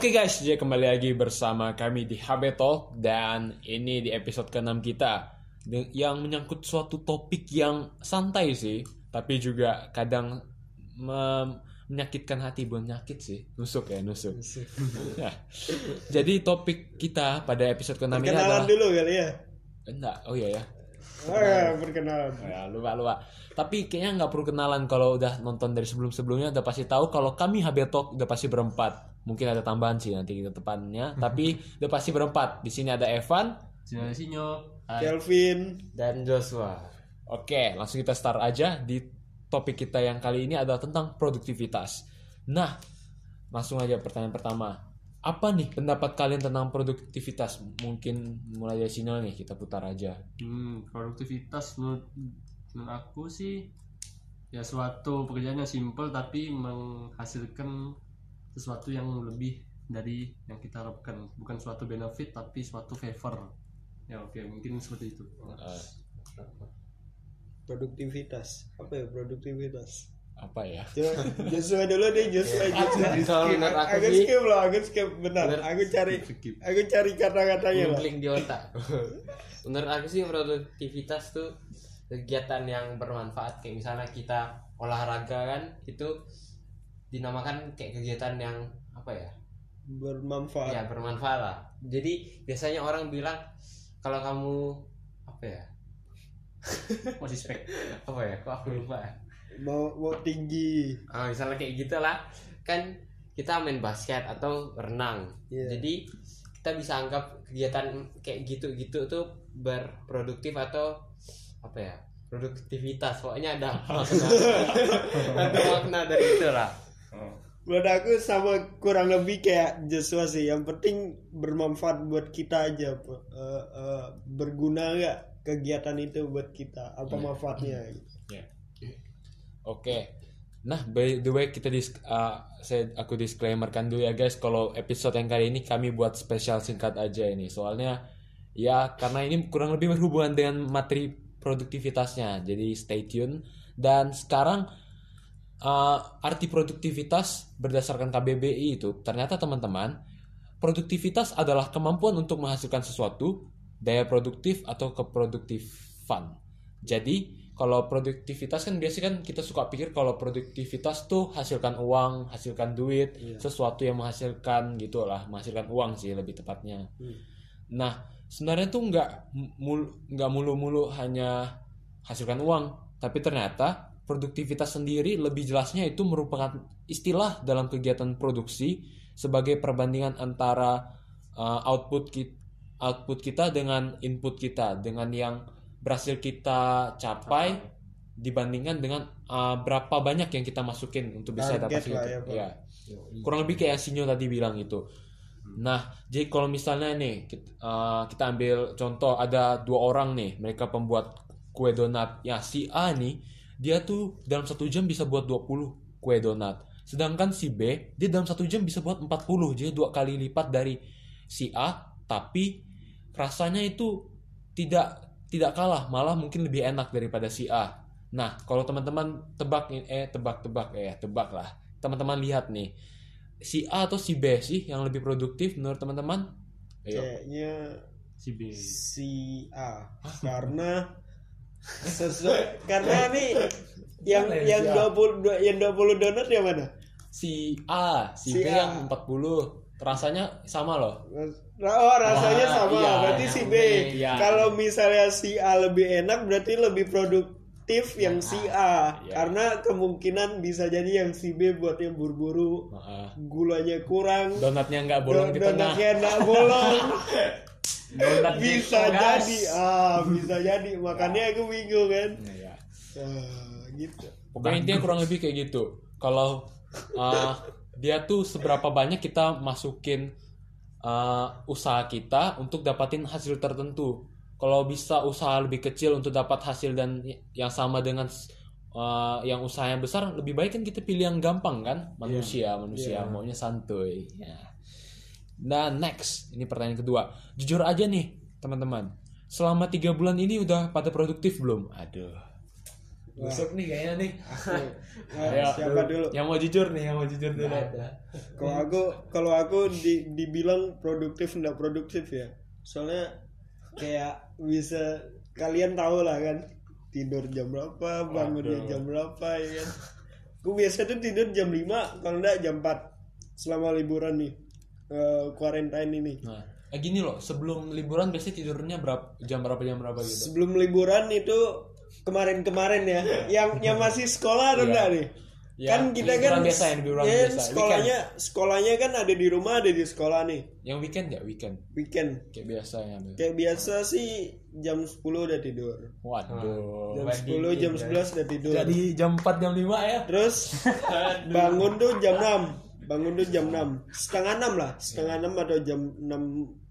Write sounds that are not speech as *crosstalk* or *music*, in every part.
Oke guys, jadi kembali lagi bersama kami di HB Talk dan ini di episode ke-6 kita yang menyangkut suatu topik yang santai sih, tapi juga kadang menyakitkan hati bukan nyakit sih, nusuk ya nusuk. Ya. Jadi topik kita pada episode ke-6 ini Kenalan adalah dulu kali ya. enggak, oh iya ya. Oh ya, perkenalan. Oh ya, lupa lupa. Tapi kayaknya nggak perlu kenalan kalau udah nonton dari sebelum-sebelumnya udah pasti tahu kalau kami HB Talk udah pasti berempat. Mungkin ada tambahan sih nanti ke depannya, *laughs* tapi udah pasti berempat. Di sini ada Evan Sinyo, Kelvin. dan Joshua. Oke, langsung kita start aja di topik kita yang kali ini adalah tentang produktivitas. Nah, langsung aja pertanyaan pertama. Apa nih pendapat kalian tentang produktivitas? Mungkin mulai dari sini nih kita putar aja. hmm, produktivitas menurut, menurut aku sih ya suatu pekerjaan yang simple tapi menghasilkan sesuatu yang lebih dari yang kita harapkan bukan suatu benefit tapi suatu favor ya oke mungkin seperti itu Eh, Produktivitas. Apa ya produktivitas? Apa ya? Joshua dulu deh Joshua. Joshua. Kalau menurut aku skip loh, aku skip benar. Menurut- Aku cari Skip. aku cari kata-katanya ngumpling di otak. *laughs* Menurut aku sih produktivitas tuh kegiatan yang bermanfaat kayak misalnya kita olahraga kan itu dinamakan kayak kegiatan yang apa ya? Bermanfaat. Ya bermanfaat lah. Jadi biasanya orang bilang kalau kamu apa ya? masih spek *laughs* Apa ya? Kok aku lupa ya? Mau mau tinggi. Ah, misalnya kayak gitu lah kan kita main basket atau renang Iya. jadi kita bisa anggap kegiatan kayak gitu-gitu tuh berproduktif atau apa ya produktivitas pokoknya ada makna *laughs* ada makna dari itu lah Menurut aku sama kurang lebih kayak Joshua sih. Yang penting bermanfaat buat kita aja. Eh, eh, berguna nggak kegiatan itu buat kita? Apa manfaatnya? gitu. Ya. Oke. Nah, by the way kita dis uh, saya aku disclaimerkan dulu ya guys kalau episode yang kali ini kami buat spesial singkat aja ini. Soalnya ya karena ini kurang lebih berhubungan dengan materi produktivitasnya. Jadi stay tune dan sekarang uh, arti produktivitas berdasarkan KBBI itu ternyata teman-teman produktivitas adalah kemampuan untuk menghasilkan sesuatu, daya produktif atau keproduktifan. Jadi kalau produktivitas kan biasanya kan kita suka pikir kalau produktivitas tuh hasilkan uang, hasilkan duit, sesuatu yang menghasilkan gitu lah, menghasilkan uang sih lebih tepatnya. Nah sebenarnya tuh nggak mul nggak mulu-mulu hanya hasilkan uang, tapi ternyata produktivitas sendiri lebih jelasnya itu merupakan istilah dalam kegiatan produksi sebagai perbandingan antara uh, output kita output kita dengan input kita dengan yang berhasil kita capai dibandingkan dengan uh, berapa banyak yang kita masukin untuk bisa Target dapat itu. ya. Ya. Kurang lebih kayak Sinyo tadi bilang itu. Nah, jadi kalau misalnya nih kita, uh, kita ambil contoh ada dua orang nih, mereka pembuat kue donat. Ya si A nih, dia tuh dalam satu jam bisa buat 20 kue donat. Sedangkan si B, dia dalam satu jam bisa buat 40, jadi dua kali lipat dari si A, tapi rasanya itu tidak tidak kalah, malah mungkin lebih enak daripada si A. Nah, kalau teman-teman tebak nih, eh tebak-tebak eh tebak lah. Teman-teman lihat nih, si A atau si B sih yang lebih produktif menurut teman-teman? Kayaknya si B si A karena *laughs* sesuai karena nih yang yang 20 do- yang 20 donat yang mana? Si A, si, Si B A. yang 40. Rasanya sama loh. Oh rasanya Ah, sama iya, berarti yang si B. iya. Kalau misalnya si A lebih enak berarti lebih produktif yang si A Iya. karena kemungkinan bisa jadi yang si B buat yang buru-buru Heeh. gulanya kurang Donatnya nggak bolong di tengah. donatnya nggak bolong *laughs* Donat bisa jadi ah bisa jadi makanya aku bingung kan Iya. Ah, gitu Pokoknya intinya kurang lebih kayak gitu. Kalau uh, dia tuh seberapa banyak kita masukin uh, usaha kita untuk dapatin hasil tertentu. Kalau bisa usaha lebih kecil untuk dapat hasil dan yang sama dengan uh, yang usaha yang besar, lebih baik kan kita pilih yang gampang kan? Manusia, manusia maunya santuy. Ya. Nah next, ini pertanyaan kedua. Jujur aja nih teman-teman, selama tiga bulan ini udah pada produktif belum? Aduh. Busuk nih kayaknya nih. *laughs* Nah, Ayo, siapa dulu? Yang mau jujur nih, yang mau jujur dulu. Kalau aku kalau aku di, dibilang produktif nggak produktif ya. Soalnya kayak bisa kalian tahu lah kan tidur jam berapa, bangunnya jam berapa ya kan. Aku biasa tuh tidur jam 5 kalau enggak jam 4 selama liburan nih. eh, quarantine ini. Nah, eh gini loh, sebelum liburan biasanya tidurnya berapa jam berapa jam berapa gitu. Sebelum liburan itu kemarin-kemarin ya, yang yang masih sekolah atau Iya. enggak nih? Ya, kan kita liburan kan biasa ya, ya, biasa. sekolahnya sekolahnya kan ada di rumah ada di sekolah nih Yang weekend ya weekend. weekend Kayak biasa ya. Kayak biasa sih jam 10 udah tidur Waduh. jam 10 jam 11 udah tidur Jadi jam 4 jam 5 ya. terus bangun tuh jam 6 bangun tuh jam 6 setengah 6 lah setengah 6 atau jam 6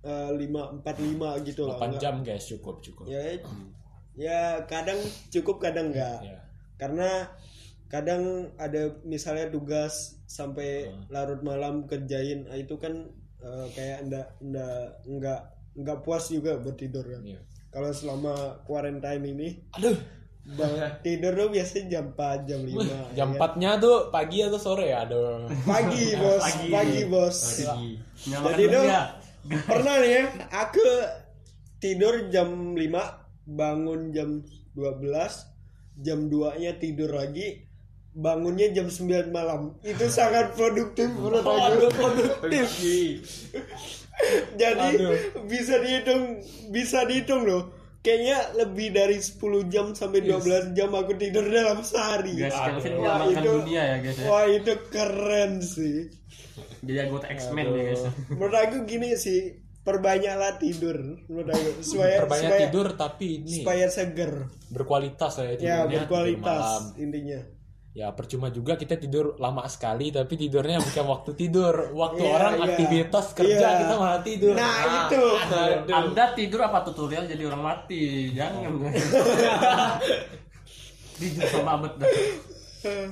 eh, 5 45 gitu lah 8 Enggak. jam guys, cukup cukup. ya ya kadang cukup kadang enggak Ya. karena kadang ada misalnya tugas sampai Hmm. larut malam kerjain ah, itu kan eh, kayak enggak enggak enggak enggak puas juga buat tidur kan Iya. kalau selama quarantine ini Aduh, bang, *laughs* tidur tuh biasanya jam 4 jam 5 jam 4-nya tuh pagi atau sore ya? Aduh. pagi *laughs* bos pagi, bos Nyalakan Jadi tuh- pernah nih ya aku tidur jam 5 bangun jam 12 jam 2 nya tidur lagi bangunnya jam 9 malam. Itu sangat produktif menurut aku. Jadi Aduh. bisa dihitung bisa dihitung loh. Kayaknya lebih dari 10 jam sampai 12 jam aku tidur dalam sehari. Guys, Kelvin Wah, itu- dunia ya guys ya. wah itu keren sih. Jadi anggota X-Men nih guys. menurut aku gini sih perbanyaklah tidur menurut aku *laughs* supaya Perbanyak supaya, tidur tapi ini supaya seger berkualitas lah ya ya tidurnya. tidur berkualitas malam. intinya Ya percuma juga kita tidur lama sekali tapi tidurnya bukan waktu tidur, waktu Iya, orang iya. aktivitas kerja Iya. kita malah tidur. nah itu Anda tidur apa tutorial jadi orang mati? Jangan. *laughs* tidur sama abad dah.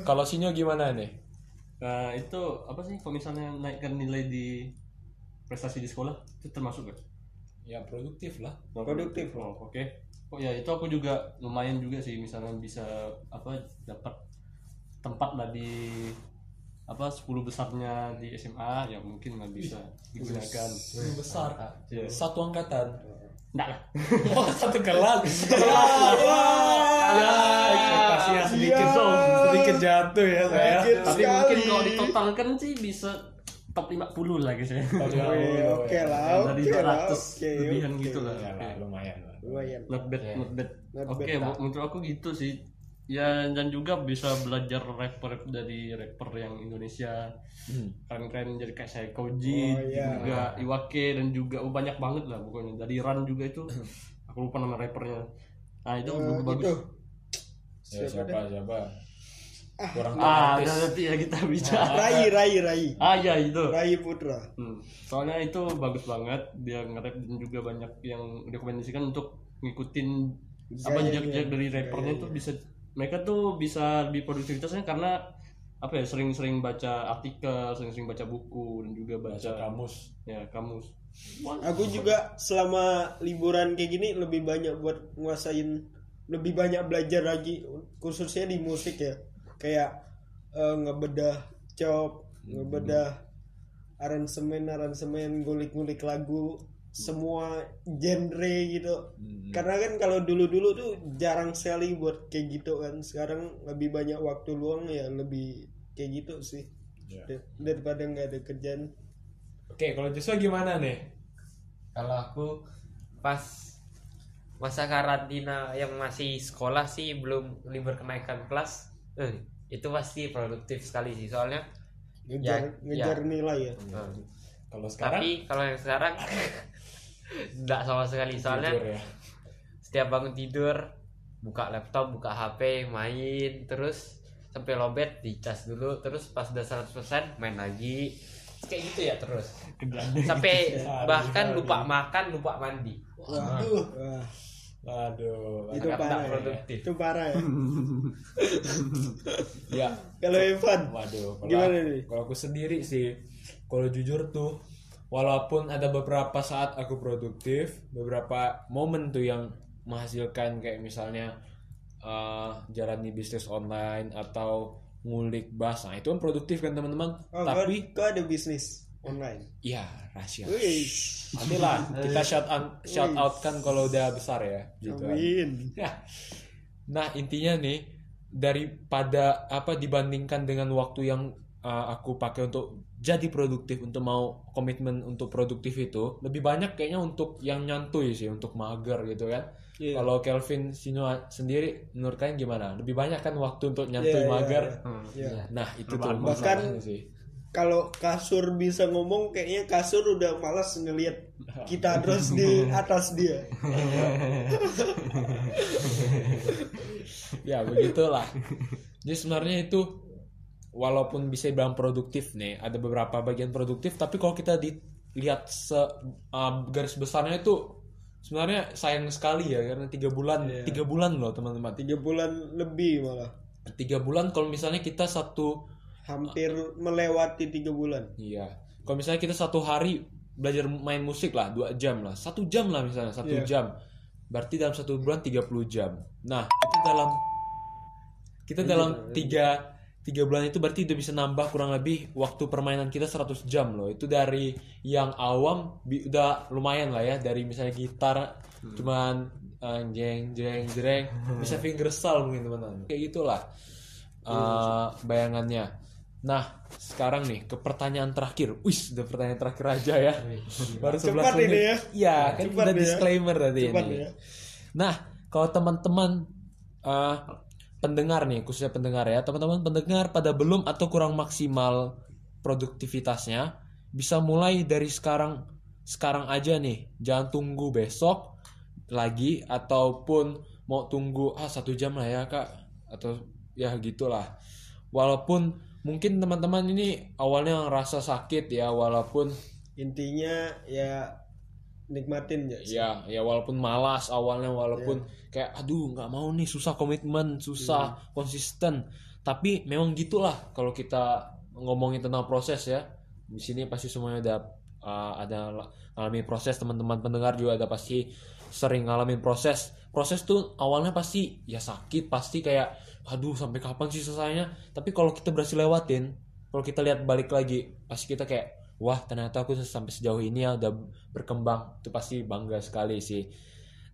Kalau sinyo gimana nih? Nah, itu apa sih kalau misalnya naikkan nilai di prestasi di sekolah itu termasuk gak? Ya produktif lah. Produktif. Oh, oke. Oh ya itu aku juga lumayan juga sih misalnya bisa apa dapat tempat lah di apa 10 besarnya di SMA ya mungkin lah bisa digunakan. Besar. Iya. Satu angkatan. Enggak lah. *laughs* Oh satu kelas. *laughs* ya, ekspektasinya sedikit Ya. sedikit jatuh ya saya. Tapi mungkin kalau ditotalkan sih bisa top 50 lah guys ya. Oke, oke lah Dari oke lah 200 oke lebihan oke. gitu lah. Ya lah, lumayan lah. lumayan Not bad, not bad. Oke, bu- menurut aku gitu sih. Ya dan juga bisa belajar rapper dari rapper yang Indonesia Hmm. keren-keren jadi kayak saya Koji Oh, iya. juga Iwake dan juga oh, banyak banget lah pokoknya dari Ran juga itu aku lupa nama rappernya nah itu Eh, bagus itu Ya, siapa siapa? Kurang ah artis. nanti ya kita bicara. Rai Rai Rai. Ah ya itu. Rai Putra. Hmm. Soalnya itu bagus banget. Dia nge-rap dan juga banyak yang rekomendasikan untuk ngikutin apa Gayanya, jejak dari rappernya itu bisa mereka tuh bisa lebih produktivitasnya karena apa ya sering-sering baca artikel, sering-sering baca buku dan juga baca, Baca kamus. ya kamus. aku juga selama liburan kayak gini lebih banyak buat nguasain lebih banyak belajar lagi khususnya di musik ya kayak eh, ngebedah chop ngebedah aransemen aransemen ngulik-ngulik lagu semua genre gitu. Karena kan kalau dulu-dulu tuh jarang sekali buat kayak gitu kan. Sekarang lebih banyak waktu luang ya lebih kayak gitu sih. Ya. Dar- daripada nggak ada kerjaan. Oke, kalau Joshua gimana nih? Kalau aku pas masa karantina yang masih sekolah sih belum libur kenaikan kelas, eh, itu pasti produktif sekali sih soalnya. ngejar Ya, ngejar nilai ya. Eh, Kalau sekarang? tapi kalau yang sekarang enggak sama sekali soalnya tidur ya. setiap bangun tidur buka laptop buka HP main terus sampai lobet dicas dulu terus pas udah 100% main lagi. Kayak gitu ya terus. Sampai bahkan lupa makan lupa mandi. Waduh Aduh. itu Agak parah ya. produktif. itu parah ya *laughs* Ya, kalau Evan waduh. Kalau Gimana aku- nih? Kalau aku sendiri sih, kalau jujur tuh, walaupun ada beberapa saat aku produktif, beberapa momen tuh yang menghasilkan kayak misalnya eh, jalani bisnis online atau ngulik bahasa nah, itu kan produktif kan teman-teman Oh, tapi kau ada bisnis online. ya rahasia Wih, nanti lah *laughs* kita shout out, shout out kan kalau udah besar ya gitu kan. amin. Ya. Nah intinya nih daripada apa dibandingkan dengan waktu yang uh, aku pakai untuk jadi produktif untuk mau komitmen untuk produktif itu lebih banyak kayaknya untuk yang nyantui sih untuk mager gitu kan. Iya. Kalau Kelvin Sinua sendiri menurut kalian gimana? Lebih banyak kan waktu untuk nyantui Iya, iya, mager. iya. Hmm. Iya. Nah itu tuh Bahkan- masalahnya sih. Kalau kasur bisa ngomong, kayaknya kasur udah malas ngelihat kita *laughs* terus di atas dia. *laughs* ya begitulah jadi sebenarnya itu walaupun bisa dibilang produktif nih ada beberapa bagian produktif tapi kalau kita dilihat se uh, garis besarnya itu sebenarnya sayang sekali ya karena tiga bulan Iya. tiga bulan loh teman-teman Tiga bulan lebih malah. tiga bulan kalau misalnya kita satu Hampir melewati tiga bulan. iya. Kalau misalnya kita satu hari belajar main musik lah dua jam lah. Satu jam lah misalnya satu Iya. jam. Berarti dalam satu bulan 30 jam. Nah itu dalam kita dalam tiga tiga bulan itu berarti udah bisa nambah kurang lebih waktu permainan kita 100 jam loh. Itu dari yang awam udah lumayan lah ya. Dari misalnya gitar cuman eh, jeng jeng jeng *laughs* bisa fingerstyle mungkin teman-teman. Kayak gitulah eh, bayangannya nah sekarang nih ke pertanyaan terakhir wis udah pertanyaan terakhir aja ya baru 11 Cepat menit ini ya. iya kan Cepat udah ya. disclaimer tadi Cepat ini ya. Nah, kalau teman-teman eh, pendengar nih, khususnya pendengar ya, teman-teman pendengar pada belum atau kurang maksimal produktivitasnya, bisa mulai dari sekarang sekarang aja nih, jangan tunggu besok lagi ataupun mau tunggu ah satu jam lah ya kak atau ya gitulah. Walaupun mungkin teman-teman ini awalnya ngerasa sakit ya, walaupun Intinya ya nikmatin ya. ya ya walaupun malas awalnya walaupun kayak aduh nggak mau nih susah komitmen susah konsisten. Tapi memang gitulah kalau kita ngomongin tentang proses ya. Di sini pasti semuanya ada uh, ada ngalamin proses teman-teman pendengar juga ada pasti sering ngalamin proses. Proses tuh awalnya pasti ya sakit pasti kayak aduh sampai kapan sih selesainya tapi kalau kita berhasil lewatin kalau kita lihat balik lagi pasti kita kayak wah ternyata aku sampai sejauh ini ya udah berkembang itu pasti bangga sekali sih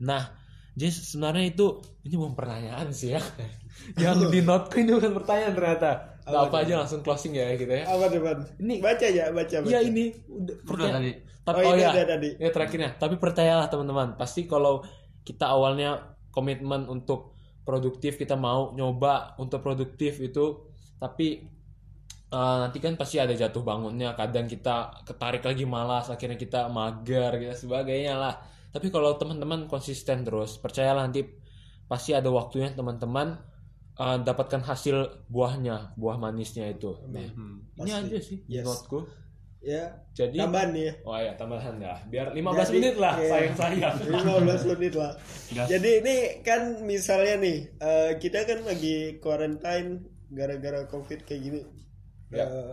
nah jadi sebenarnya itu ini bukan pertanyaan sih ya *laughs* yang di noteku ini bukan pertanyaan ternyata Nggak apa aja langsung closing ya kita ya Apa depan? Ini- baca ya, baca baca. Iya ini udah tadi. tapi Oh, oh, ini ya, tadi. ya terakhirnya. Tapi percayalah teman-teman, pasti kalau kita awalnya komitmen untuk produktif, kita mau nyoba untuk produktif itu, tapi eh, nanti kan pasti ada jatuh bangunnya. Kadang kita ketarik lagi malas, akhirnya kita mager, gitu sebagainya lah. Tapi kalau teman-teman konsisten terus, percayalah nanti pasti ada waktunya teman-teman eh, dapatkan hasil buahnya, buah manisnya itu. Nah, Hmm. ini aja sih Yes. noteku. Ya. Jadi Tambahan nih ya. Oh ya tambahan ya. Biar 15 Jadi, menit lah iya. sayang sayang. 15 menit lah. Gas. Jadi ini kan misalnya nih, eh, kita kan lagi quarantine gara-gara covid kayak gini. Ya. Eh,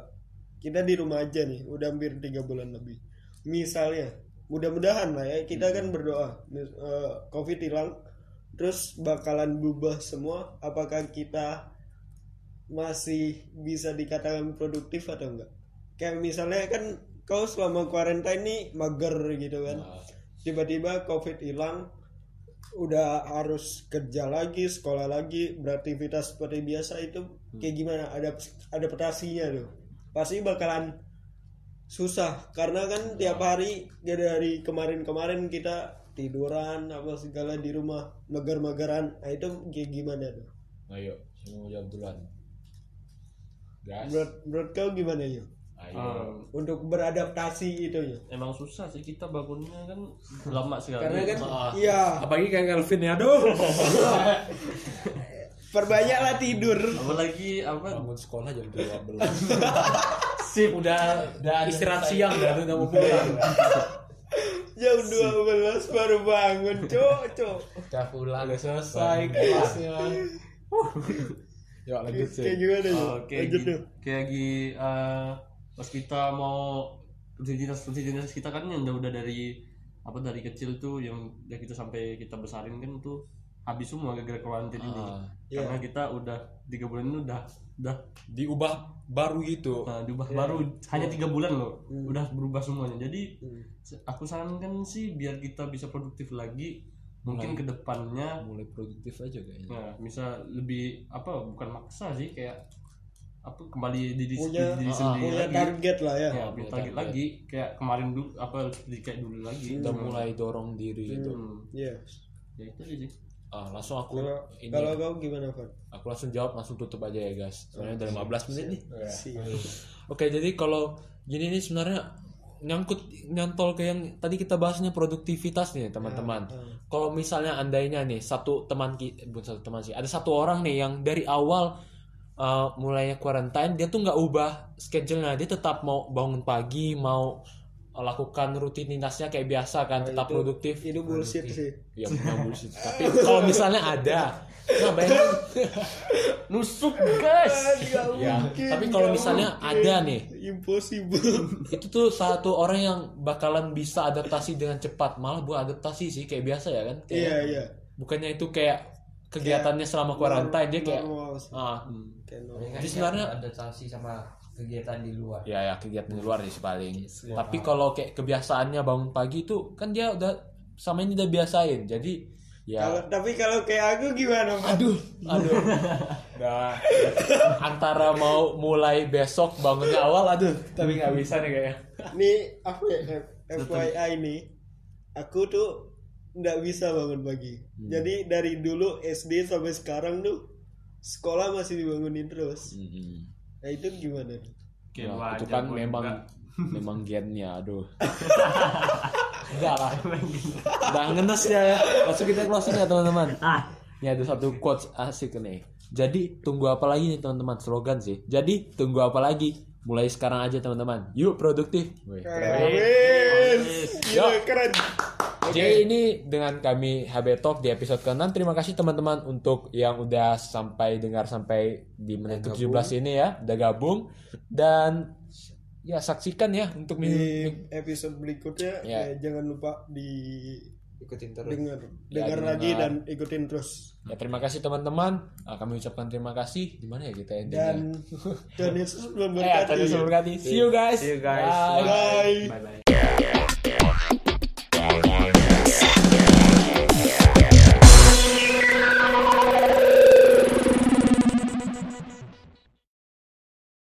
kita di rumah aja nih, udah hampir tiga bulan lebih. Misalnya, mudah-mudahan lah ya, kita kan berdoa, mis- eh, covid hilang, terus bakalan berubah semua. Apakah kita masih bisa dikatakan produktif atau enggak? Kayak misalnya kan kau selama quarantine nih mager gitu kan. Nah, tiba-tiba covid hilang udah harus kerja lagi sekolah lagi beraktivitas seperti biasa itu kayak gimana? Ada adaptasinya tuh. Pasti bakalan susah karena kan tiap hari dari kemarin-kemarin kita tiduran apa segala di rumah mager-mageran. Nah itu kayak gimana tuh? Ayo, semua mau jawab duluan. Gas. menurut, menurut kau gimana ya Ayo. Ah, untuk beradaptasi itu ya emang susah sih kita bangunnya kan lama sekali. karena kan Ah. iya Apalagi kayak Calvin ya, aduh. *laughs* perbanyaklah tidur apalagi apa Bangun sekolah jam 12. *laughs* Sip, udah udah istirahat siang dah, udah mau pulang. *laughs* jam 12 baru bangun cok cok udah pulang Udah selesai kelasnya. Yuk lanjut kayak sih. gimana ya Oh, kayak lanjut pas kita mau rutinitas rutinitas kita kan yang udah udah dari apa dari kecil tuh yang udah kita sampai kita besarin kan tuh habis semua gara-gara karantina ini Ah, Iya. karena kita udah tiga bulan ini udah udah diubah baru gitu nah, diubah Iya. baru hanya tiga bulan loh Hmm. udah berubah semuanya jadi se- aku sarankan sih biar kita bisa produktif lagi mungkin Mulai. ke depannya mulai produktif aja kayaknya nah, bisa lebih apa bukan maksa sih kayak apa kembali diri, Punya- diri ah, sendiri punya lagi target lah ya ya punya target target. lagi kayak kemarin dulu apa seperti kayak dulu lagi kita mulai dorong diri gitu Hmm. Iya. ya itu aja sih ah, langsung aku Kalau ini kalau kau gimana Fat? aku langsung jawab langsung tutup aja ya guys soalnya udah 15 menit nih Siap. Oke, jadi kalau gini nih sebenarnya nyangkut nyantol ke yang tadi kita bahasnya produktivitas nih teman-teman. Kalau misalnya andainya nih satu teman ki- bukan satu teman sih, ada satu orang nih yang dari awal uh, mulainya quarantine dia tuh nggak ubah schedule-nya, dia tetap mau bangun pagi, mau lakukan rutinitasnya kayak biasa kan, tetap itu- produktif. Itu bullshit sih. Ya bukan bullshit. Tapi kalau misalnya ada, nah bayangin *laughs* nusuk guys ya. Mungkin, Tapi kalau misalnya mungkin. ada nih Impossible. itu tuh satu orang yang bakalan bisa adaptasi dengan cepat malah buat adaptasi sih kayak biasa ya kan Iya iya. bukannya itu kayak kegiatannya selama quarantine dia kayak Normal sih. ah Kayak normal. Mereka Jadi sebenarnya- adaptasi sama kegiatan di luar. Ya ya kegiatan di luar sih paling. Tapi kalau kayak kebiasaannya bangun pagi itu kan dia udah sama ini udah biasain. Jadi ya. Kalau tapi kalau kayak aku gimana? Fat? aduh aduh. *laughs* Nah. Antara mau mulai besok bangunnya awal aduh tapi nggak bisa nih kayaknya. Nih apa ya F- FYI nih. Aku tuh nggak bisa bangun pagi. Hmm. Jadi dari dulu SD sampai sekarang tuh sekolah masih dibangunin terus. Mm-mm. Nah itu gimana? Ya, itu kan memang juga. *laughs* memang gennya aduh *laughs* enggak lah *laughs* udah ngenes ya ya langsung kita closing ya teman-teman ah ini ada satu quotes asik nih jadi tunggu apa lagi nih teman-teman slogan sih jadi tunggu apa lagi mulai sekarang aja teman-teman yuk produktif Wih, keren. Wes, gila Yo. keren. Jadi ini dengan kami HB Talk di episode ke-6 Terima kasih teman-teman untuk yang udah sampai dengar sampai di menit ke-17 ini ya Udah gabung Dan ya saksikan ya untuk Di minggu episode berikutnya Ya. ya, jangan lupa di ikutin terus dengar Ya, dengar lagi dengar. dan ikutin terus Ya terima kasih teman-teman Ah, Kami ucapkan terima kasih di mana ya kita endingnya dan *laughs* Tuhan Yesus belum Eh, Tuhan Yesus berkati. memberkati. See you guys. See you guys. Bye. Bye. bye bye